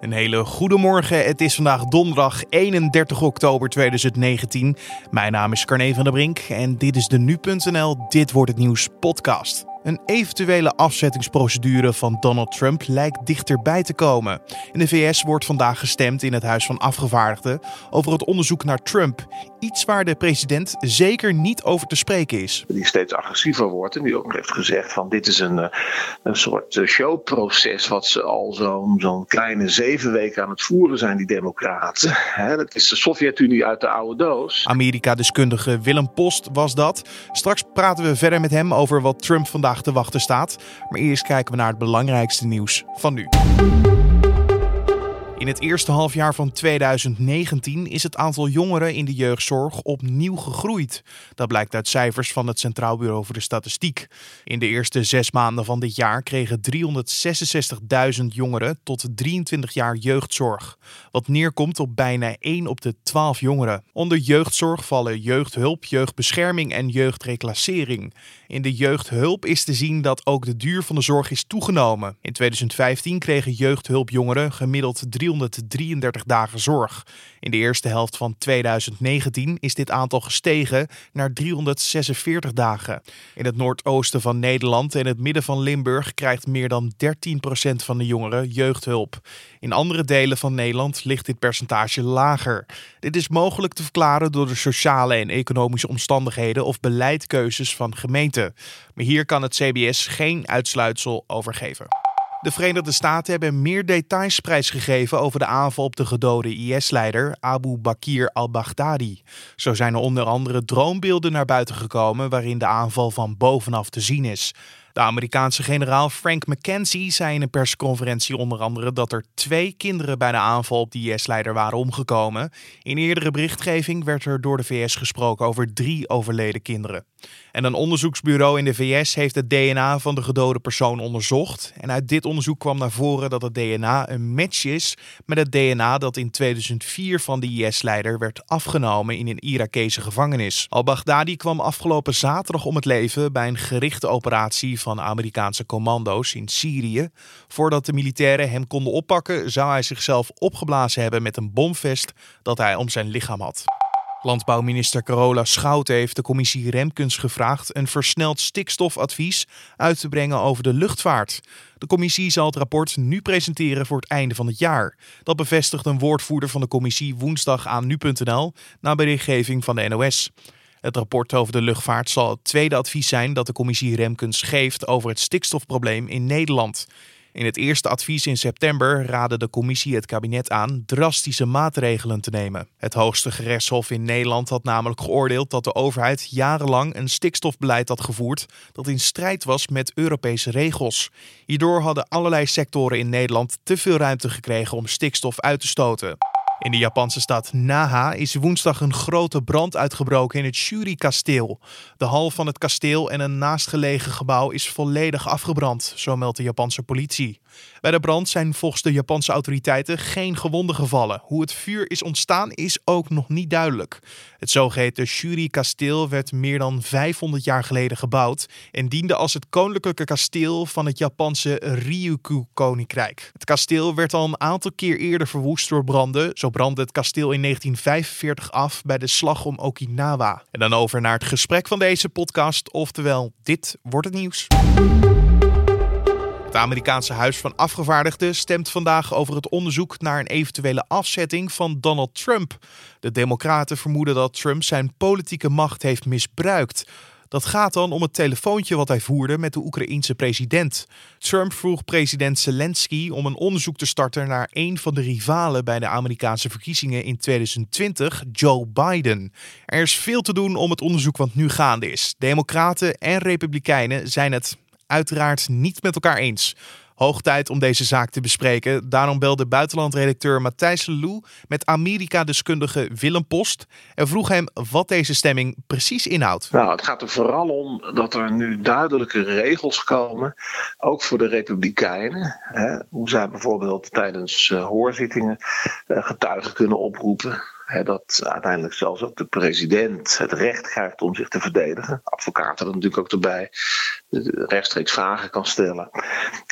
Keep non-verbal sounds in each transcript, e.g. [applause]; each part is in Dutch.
Een hele goede morgen. Het is vandaag donderdag 31 oktober 2019. Mijn naam is Carne van der Brink en dit is de nu.nl Dit wordt het nieuws podcast. Een eventuele afzettingsprocedure van Donald Trump lijkt dichterbij te komen. In de VS wordt vandaag gestemd in het Huis van Afgevaardigden over het onderzoek naar Trump. Iets waar de president zeker niet over te spreken is. Die steeds agressiever wordt en die ook heeft gezegd van dit is een, eh, een soort eh, showproces wat ze al zo'n zo'n kleine zeven weken aan het voeren zijn, die democraten. [laughs] dat is de Sovjet-Unie uit de oude doos. Amerika-deskundige Willem Post was dat. Straks praten we verder met hem over wat Trump vandaag te wachten staat. Maar eerst kijken we naar het belangrijkste nieuws van nu. In het eerste halfjaar van 2019 is het aantal jongeren in de jeugdzorg opnieuw gegroeid. Dat blijkt uit cijfers van het Centraal Bureau voor de Statistiek. In de eerste zes maanden van dit jaar kregen 366.000 jongeren tot 23 jaar jeugdzorg. Wat neerkomt op bijna 1 op de 12 jongeren. Onder jeugdzorg vallen jeugdhulp, jeugdbescherming en jeugdreclassering. In de jeugdhulp is te zien dat ook de duur van de zorg is toegenomen. In 2015 kregen jeugdhulpjongeren gemiddeld 333 dagen zorg. In de eerste helft van 2019 is dit aantal gestegen naar 346 dagen. In het noordoosten van Nederland en het midden van Limburg krijgt meer dan 13% van de jongeren jeugdhulp. In andere delen van Nederland ligt dit percentage lager. Dit is mogelijk te verklaren door de sociale en economische omstandigheden of beleidkeuzes van gemeenten. Maar hier kan het CBS geen uitsluitsel over geven. De Verenigde Staten hebben meer details prijsgegeven over de aanval op de gedode IS-leider Abu Bakr al-Baghdadi. Zo zijn er onder andere droombeelden naar buiten gekomen waarin de aanval van bovenaf te zien is. De Amerikaanse generaal Frank McKenzie zei in een persconferentie onder andere dat er twee kinderen bij de aanval op de IS-leider waren omgekomen. In eerdere berichtgeving werd er door de VS gesproken over drie overleden kinderen. En een onderzoeksbureau in de VS heeft het DNA van de gedode persoon onderzocht. En uit dit onderzoek kwam naar voren dat het DNA een match is met het DNA dat in 2004 van de IS-leider werd afgenomen in een Irakese gevangenis. Al-Baghdadi kwam afgelopen zaterdag om het leven bij een gerichte operatie van Amerikaanse commando's in Syrië. Voordat de militairen hem konden oppakken, zou hij zichzelf opgeblazen hebben met een bomvest dat hij om zijn lichaam had. Landbouwminister Carola Schouten heeft de commissie Remkens gevraagd een versneld stikstofadvies uit te brengen over de luchtvaart. De commissie zal het rapport nu presenteren voor het einde van het jaar. Dat bevestigt een woordvoerder van de commissie woensdag aan nu.nl na berichtgeving van de NOS. Het rapport over de luchtvaart zal het tweede advies zijn dat de commissie Remkens geeft over het stikstofprobleem in Nederland. In het eerste advies in september raadde de commissie het kabinet aan drastische maatregelen te nemen. Het hoogste gerechtshof in Nederland had namelijk geoordeeld dat de overheid jarenlang een stikstofbeleid had gevoerd dat in strijd was met Europese regels. Hierdoor hadden allerlei sectoren in Nederland te veel ruimte gekregen om stikstof uit te stoten. In de Japanse stad Naha is woensdag een grote brand uitgebroken in het Shuri-kasteel. De hal van het kasteel en een naastgelegen gebouw is volledig afgebrand, zo meldt de Japanse politie. Bij de brand zijn volgens de Japanse autoriteiten geen gewonden gevallen. Hoe het vuur is ontstaan is ook nog niet duidelijk. Het zogeheten Shuri-kasteel werd meer dan 500 jaar geleden gebouwd en diende als het koninklijke kasteel van het Japanse Ryukyu-koninkrijk. Het kasteel werd al een aantal keer eerder verwoest door branden. Zo brandde het kasteel in 1945 af bij de slag om Okinawa. En dan over naar het gesprek van deze podcast, oftewel dit wordt het nieuws. Het Amerikaanse Huis van Afgevaardigden stemt vandaag over het onderzoek naar een eventuele afzetting van Donald Trump. De Democraten vermoeden dat Trump zijn politieke macht heeft misbruikt. Dat gaat dan om het telefoontje wat hij voerde met de Oekraïense president. Trump vroeg president Zelensky om een onderzoek te starten naar een van de rivalen bij de Amerikaanse verkiezingen in 2020, Joe Biden. Er is veel te doen om het onderzoek wat nu gaande is. Democraten en Republikeinen zijn het uiteraard niet met elkaar eens. Hoog tijd om deze zaak te bespreken. Daarom belde buitenlandredacteur Matthijs Lelou met Amerika-deskundige Willem Post en vroeg hem wat deze stemming precies inhoudt. Nou, het gaat er vooral om dat er nu duidelijke regels komen, ook voor de Republikeinen. Hè, hoe zij bijvoorbeeld tijdens uh, hoorzittingen uh, getuigen kunnen oproepen. Dat uiteindelijk zelfs ook de president het recht krijgt om zich te verdedigen. Advocaten er natuurlijk ook erbij. Rechtstreeks vragen kan stellen.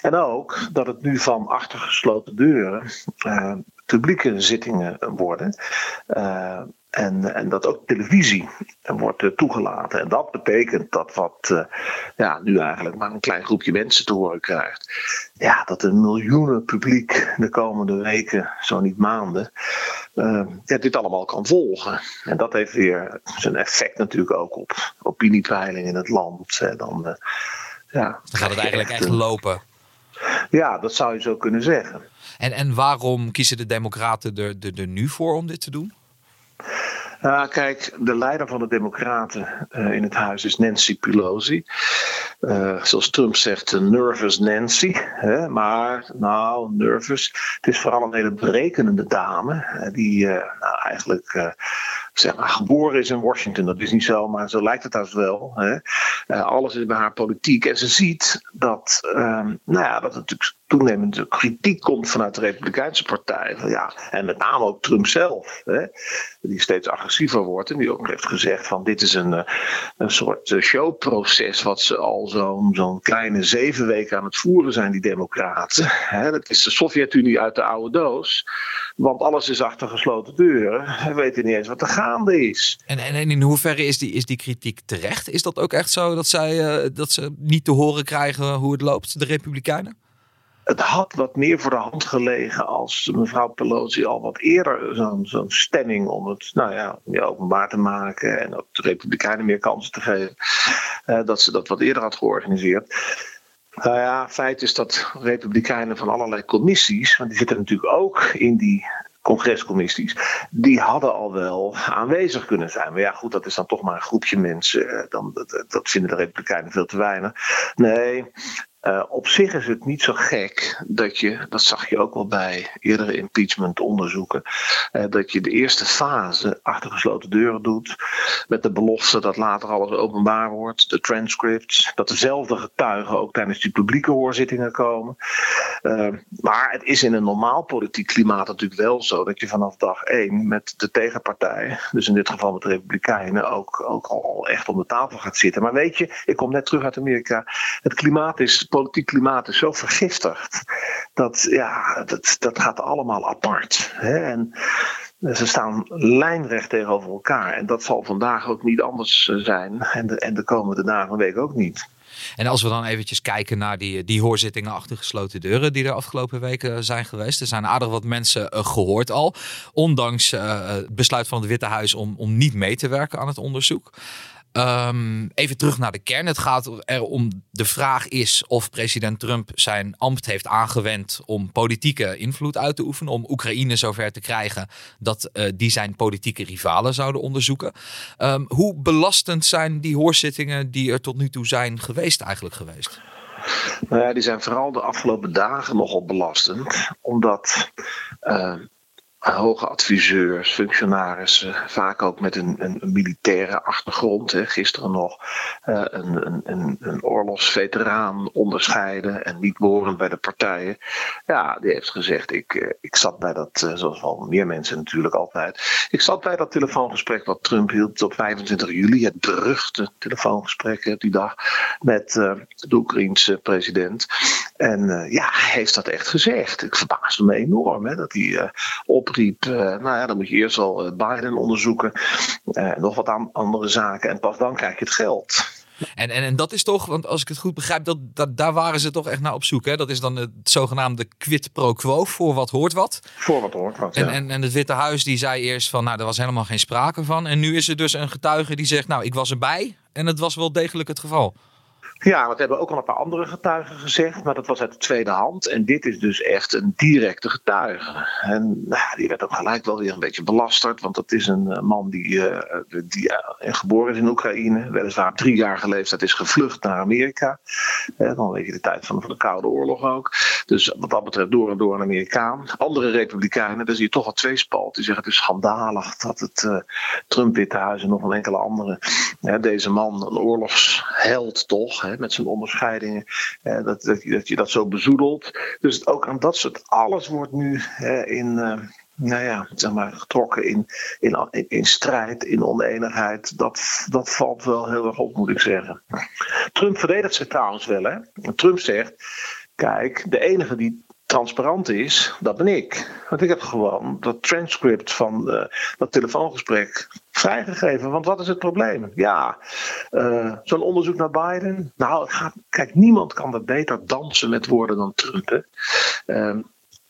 En ook dat het nu van achter gesloten deuren uh, publieke zittingen worden. Uh, en, en dat ook televisie wordt uh, toegelaten. En dat betekent dat wat ja, nu eigenlijk maar een klein groepje mensen te horen krijgt. Ja, dat een miljoenen publiek de komende weken, zo niet maanden, uh, ja, dit allemaal kan volgen. En dat heeft weer zijn effect natuurlijk ook op opiniepeilingen in het land. Dan, ja, dan gaat het eigenlijk echt lopen. Ja, dat zou je zo kunnen zeggen. En, en waarom kiezen de Democraten er, er, er nu voor om dit te doen? Uh, kijk, de leider van de Democraten uh, in het huis is Nancy Pelosi. Uh, zoals Trump zegt, nervous Nancy. Hè? Maar, nou, nervous. Het is vooral een hele berekenende dame. die nou, eigenlijk zeg maar, geboren is in Washington. Dat is niet zo, maar zo lijkt het als wel. Hè? alles is bij haar politiek. En ze ziet dat, um, nou ja, dat het natuurlijk toenemende kritiek komt vanuit de Republikeinse Partij. Ja, en met name ook Trump zelf, hè, die steeds agressiever wordt en die ook heeft gezegd van dit is een, eh, een soort eh, showproces wat ze al zo'n zo'n kleine zeven weken aan het voeren zijn, die democraten. Hè, dat is de Sovjet-Unie uit de oude doos, want alles is achter gesloten deuren. We weten niet eens wat er gaande is. En, en, in hoeverre is die, is die kritiek terecht? Is dat ook echt zo dat, zij, uh, dat ze niet te horen krijgen hoe het loopt, de Republikeinen? Het had wat meer voor de hand gelegen als mevrouw Pelosi al wat eerder zo'n stemming om het nou ja, openbaar te maken en ook de Republikeinen meer kansen te geven, uh, dat ze dat wat eerder had georganiseerd. Nou ja, feit is dat Republikeinen van allerlei commissies, want die zitten natuurlijk ook in die congrescommissies, die hadden al wel aanwezig kunnen zijn. Maar ja, goed, dat is dan toch maar een groepje mensen. Eh, dan, dat, dat vinden de Republikeinen veel te weinig. Nee, uh, op zich is het niet zo gek dat je, dat zag je ook wel bij eerdere impeachment-onderzoeken, uh, dat je de eerste fase achter gesloten deuren doet. Met de belofte dat later alles openbaar wordt, de transcripts, dat dezelfde getuigen ook tijdens die publieke hoorzittingen komen. Uh, maar het is in een normaal politiek klimaat natuurlijk wel zo dat je vanaf dag één met de tegenpartij, dus in dit geval met de Republikeinen, ook, ook al echt om de tafel gaat zitten. Maar weet je, ik kom net terug uit Amerika, het klimaat is politiek klimaat is zo vergiftigd. Dat, ja, dat, dat gaat allemaal apart. Hè? En ze staan lijnrecht tegenover elkaar. En dat zal vandaag ook niet anders eh, zijn. En de, en de komende dagen en weken ook niet. En als we dan eventjes kijken naar die, die hoorzittingen achter gesloten deuren die er afgelopen weken zijn geweest. Er zijn aardig wat mensen uh, gehoord al. Ondanks het besluit van het Witte Huis om, om niet mee te werken aan het onderzoek. Um, even terug naar de kern. Het gaat erom, de vraag is of president Trump zijn ambt heeft aangewend om politieke invloed uit te oefenen. Om Oekraïne zover te krijgen dat uh, die zijn politieke rivalen zouden onderzoeken. Um, hoe belastend zijn die hoorzittingen die er tot nu toe zijn geweest eigenlijk geweest? Nou ja, die zijn vooral de afgelopen dagen nogal belastend. Omdat uh, hoge adviseurs, functionarissen, vaak ook met een, een, militaire achtergrond. Hè. Gisteren nog uh, een, een, een, oorlogsveteraan onderscheiden en niet behorend bij de partijen. Ja, die heeft gezegd: ik, uh, ik zat bij dat, uh, zoals wel meer mensen natuurlijk altijd. Ik zat bij dat telefoongesprek wat Trump hield op 25 juli, het beruchte telefoongesprek die dag met de Oekraïense president. En ja, hij heeft dat echt gezegd. Ik verbaasde me enorm hè, dat hij op Uh, nou ja, dan moet je eerst al eh, Biden onderzoeken. Uh, nog wat aan andere zaken. En pas dan krijg je het geld. En, en, en dat is toch, want als ik het goed begrijp, dat, dat, daar waren ze toch echt naar op zoek. Hè? Dat is dan het zogenaamde quid pro quo, voor wat hoort wat. Voor wat hoort wat, en, en, en het Witte Huis die zei eerst van, nou, er was helemaal geen sprake van. En nu is er dus een getuige die zegt, nou, ik was erbij. En het was wel degelijk het geval. Ja, dat hebben ook al een paar andere getuigen gezegd, maar dat was uit de tweede hand. En dit is dus echt een directe getuige. En nou, die werd ook gelijk wel weer een beetje belasterd, want dat is een eh, man die, uh, die uh, geboren is in Oekraïne, weliswaar drie jaar geleefd, is gevlucht naar Amerika. dan weet je de tijd van, van de Koude Oorlog ook. Dus wat dat betreft door en door een Amerikaan. Andere republikeinen, daar zie je toch al twee spalt. Die zeggen het is schandalig dat het Trump-Witte Huis en nog een enkele andere, deze man, een oorlogsheld toch, met zijn onderscheidingen, dat, dat, dat, je dat zo bezoedelt. Dus ook aan dat soort alles wordt nu in, nou ja, zeg maar, getrokken in, in, in strijd, in oneenigheid. Dat, dat valt wel heel erg op, moet ik zeggen. Trump verdedigt zich trouwens wel. Hè? Trump zegt: Kijk, de enige die transparant is, dat ben ik. Want ik heb gewoon dat transcript van uh, dat telefoongesprek vrijgegeven. Want wat is het probleem? Ja, uh, zo'n onderzoek naar Biden. Nou, kijk, niemand kan dat beter dansen met woorden dan Trump. Uh,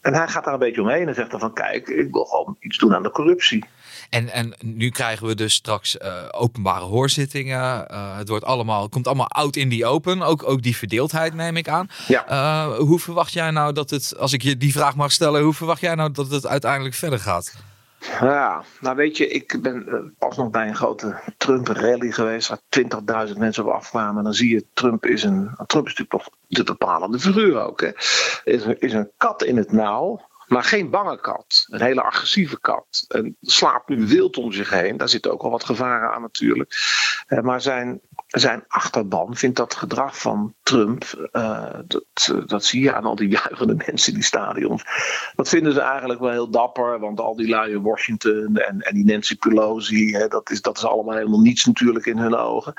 en hij gaat daar een beetje omheen en zegt dan van kijk, ik wil gewoon iets doen aan de corruptie. En, en nu krijgen we dus straks uh, openbare hoorzittingen. Uh, het wordt allemaal, komt allemaal oud in die open. Ook, ook die verdeeldheid neem ik aan. Ja. Uh, hoe verwacht jij nou dat het, als ik je die vraag mag stellen, hoe verwacht jij nou dat het uiteindelijk verder gaat? Ja, nou weet je, ik ben pas nog bij een grote Trump-rally geweest waar 20.000 mensen op afkwamen. En dan zie je, Trump is een. Trump is natuurlijk de bepalende figuur ook. Hè. Is, een, is een kat in het nauw. Maar geen bange kat. Een hele agressieve kat. En slaapt nu wild om zich heen. Daar zitten ook wel wat gevaren aan natuurlijk. maar zijn, zijn achterban vindt dat gedrag van Trump. Uh, dat, dat zie je aan al die [laughs] juichende mensen in die stadions. Dat vinden ze eigenlijk wel heel dapper. Want al die lui in Washington en, en die Nancy Pelosi. Hè, dat, is, dat is allemaal helemaal niets natuurlijk in hun ogen.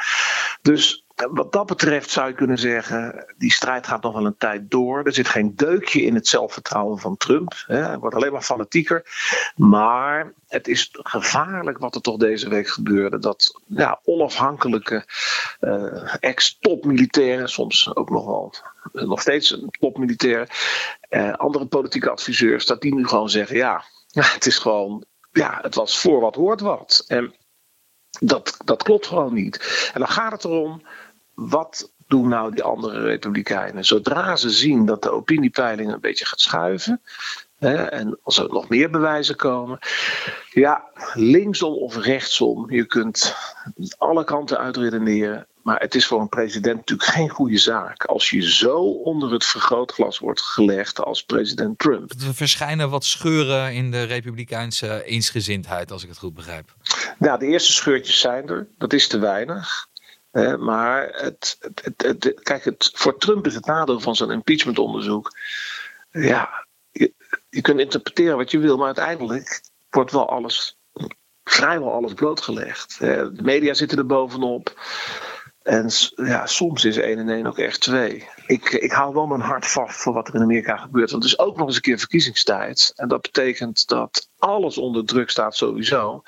Dus wat dat betreft zou je kunnen zeggen, die strijd gaat nog wel een tijd door. Er zit geen deukje in het zelfvertrouwen van Trump. Hij wordt alleen maar fanatieker. Maar het is gevaarlijk wat er toch deze week gebeurde. Dat ja, onafhankelijke uh, ex-topmilitairen, soms ook nog wel nog steeds topmilitairen, uh, andere politieke adviseurs, dat die nu gewoon zeggen: ja, [laughs] het is gewoon, ja, het was voor wat hoort wat. En dat, dat klopt gewoon niet. En dan gaat het erom wat doen nou die andere republikeinen? Zodra ze zien dat de opiniepeiling een beetje gaat schuiven. Hè, en als er nog meer bewijzen komen. Ja, linksom of rechtsom. Je kunt alle kanten uitredeneren. Maar het is voor een president natuurlijk geen goede zaak. Als je zo onder het vergrootglas wordt gelegd als president Trump. Er verschijnen wat scheuren in de republikeinse eensgezindheid, als ik het goed begrijp. Nou, de eerste scheurtjes zijn er. Dat is te weinig maar het, het, kijk, het, voor Trump is het nadeel van zo'n impeachmentonderzoek. Ja, je, je kunt interpreteren wat je wil, maar uiteindelijk wordt wel alles, vrijwel alles blootgelegd. De media zitten er bovenop. En ja, soms is 1 en 1 ook echt 2. Ik, ik hou wel mijn hart vast voor wat er in Amerika gebeurt. Want het is ook nog eens een keer verkiezingstijd. En dat betekent dat alles onder druk staat sowieso.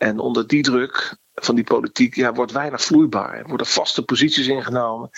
En onder die druk van die politiek ja, wordt weinig vloeibaar. Er worden vaste posities ingenomen.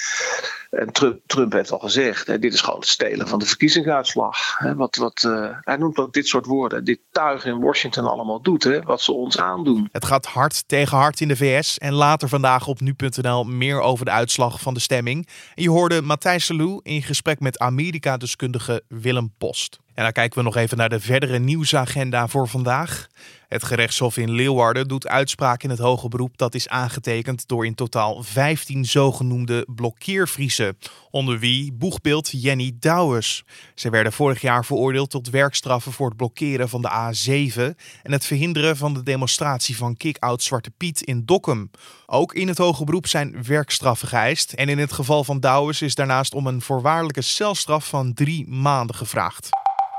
En Trump, Trump heeft al gezegd: hè, dit is gewoon het stelen van de verkiezingsuitslag. Hè, wat, wat, uh, hij noemt ook dit soort woorden. Dit tuig in Washington allemaal doet, hè, wat ze ons aandoen. Het gaat hard tegen hard in de VS. En later vandaag op nu.nl meer over de uitslag van de stemming. En je hoorde Matthijs Salou in gesprek met Amerika-deskundige Willem Post. En dan kijken we nog even naar de verdere nieuwsagenda voor vandaag. Het gerechtshof in Leeuwarden doet uitspraak in het hoge beroep dat is aangetekend door in totaal 15 zogenoemde blokkeervriezen, onder wie boegbeeld Jenny Douwes. Ze werden vorig jaar veroordeeld tot werkstraffen voor het blokkeren van de A7 en het verhinderen van de demonstratie van Kick-Out Zwarte Piet in Dokkum. Ook in het hoge beroep zijn werkstraffen geëist en in het geval van Douwes is daarnaast om een voorwaardelijke celstraf van drie maanden gevraagd.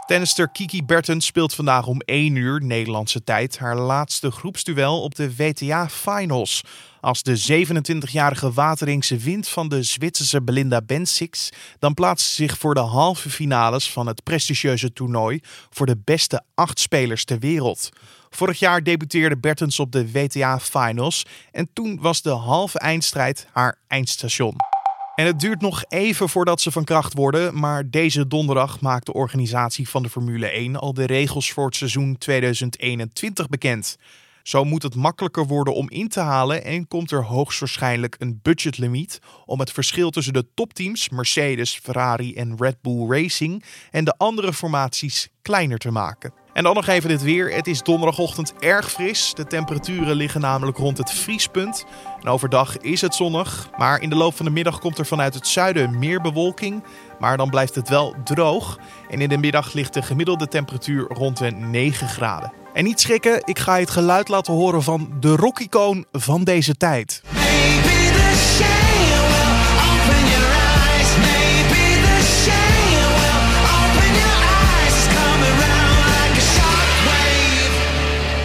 Tennister Kiki Bertens speelt vandaag om 1 uur Nederlandse tijd haar laatste groepsduel op de WTA Finals. Als de 27-jarige Wateringse wint van de Zwitserse Belinda Bencic, dan plaatst ze zich voor de halve finales van het prestigieuze toernooi voor de beste acht spelers ter wereld. Vorig jaar debuteerde Bertens op de WTA Finals en toen was de halve eindstrijd haar eindstation. En het duurt nog even voordat ze van kracht worden, maar deze donderdag maakt de organisatie van de Formule 1 al de regels voor het seizoen 2021 bekend. Zo moet het makkelijker worden om in te halen en komt er hoogstwaarschijnlijk een budgetlimiet om het verschil tussen de topteams Mercedes, Ferrari en Red Bull Racing en de andere formaties kleiner te maken. En dan nog even dit weer. Het is donderdagochtend erg fris. De temperaturen liggen namelijk rond het vriespunt. En overdag is het zonnig. Maar in de loop van de middag komt er vanuit het zuiden meer bewolking. Maar dan blijft het wel droog. En in de middag ligt de gemiddelde temperatuur rond de 9 graden. En niet schrikken, ik ga je het geluid laten horen van de rockicoon van deze tijd.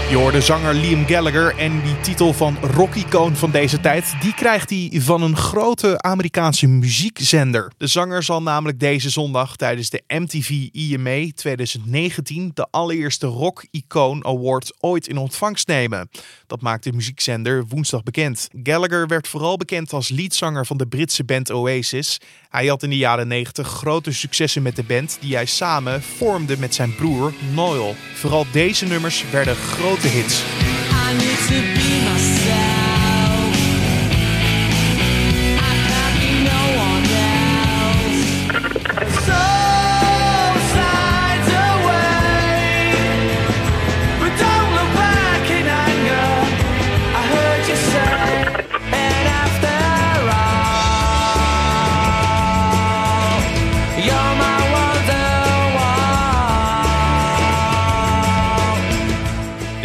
Je hoorde zanger Liam Gallagher en die titel van rock-icoon van deze tijd, die krijgt hij van een grote Amerikaanse muziekzender. De zanger zal namelijk deze zondag tijdens de MTV EMA 2019 de allereerste rock-icoon award ooit in ontvangst nemen. Dat maakt de muziekzender woensdag bekend. Gallagher werd vooral bekend als leadzanger van de Britse band Oasis. Hij had in de jaren 90 grote successen met de band die hij samen vormde met zijn broer Noel. Vooral deze nummers werden grote hits.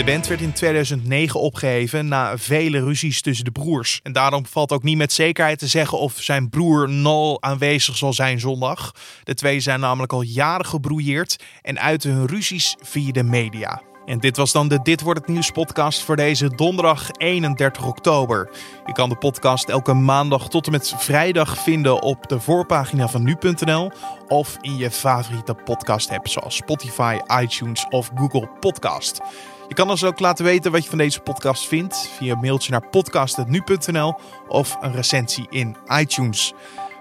De band werd in 2009 opgeheven na vele ruzies tussen de broers. En daarom valt ook niet met zekerheid te zeggen of zijn broer Noel aanwezig zal zijn zondag. De twee zijn namelijk al jaren gebrouilleerd en uiten hun ruzies via de media. En dit was dan de Dit Wordt Het Nieuws podcast voor deze donderdag 31 oktober. Je kan de podcast elke maandag tot en met vrijdag vinden op de voorpagina van nu.nl of in je favoriete podcast app zoals Spotify, iTunes of Google Podcast. Je kan ons ook laten weten wat je van deze podcast vindt via een mailtje naar podcast.nu.nl of een recensie in iTunes.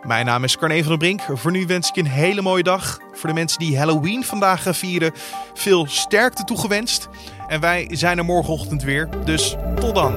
Mijn naam is Carne van der Brink. Voor nu wens ik je een hele mooie dag. Voor de mensen die Halloween vandaag gaan vieren, veel sterkte toegewenst. En wij zijn er morgenochtend weer, dus tot dan.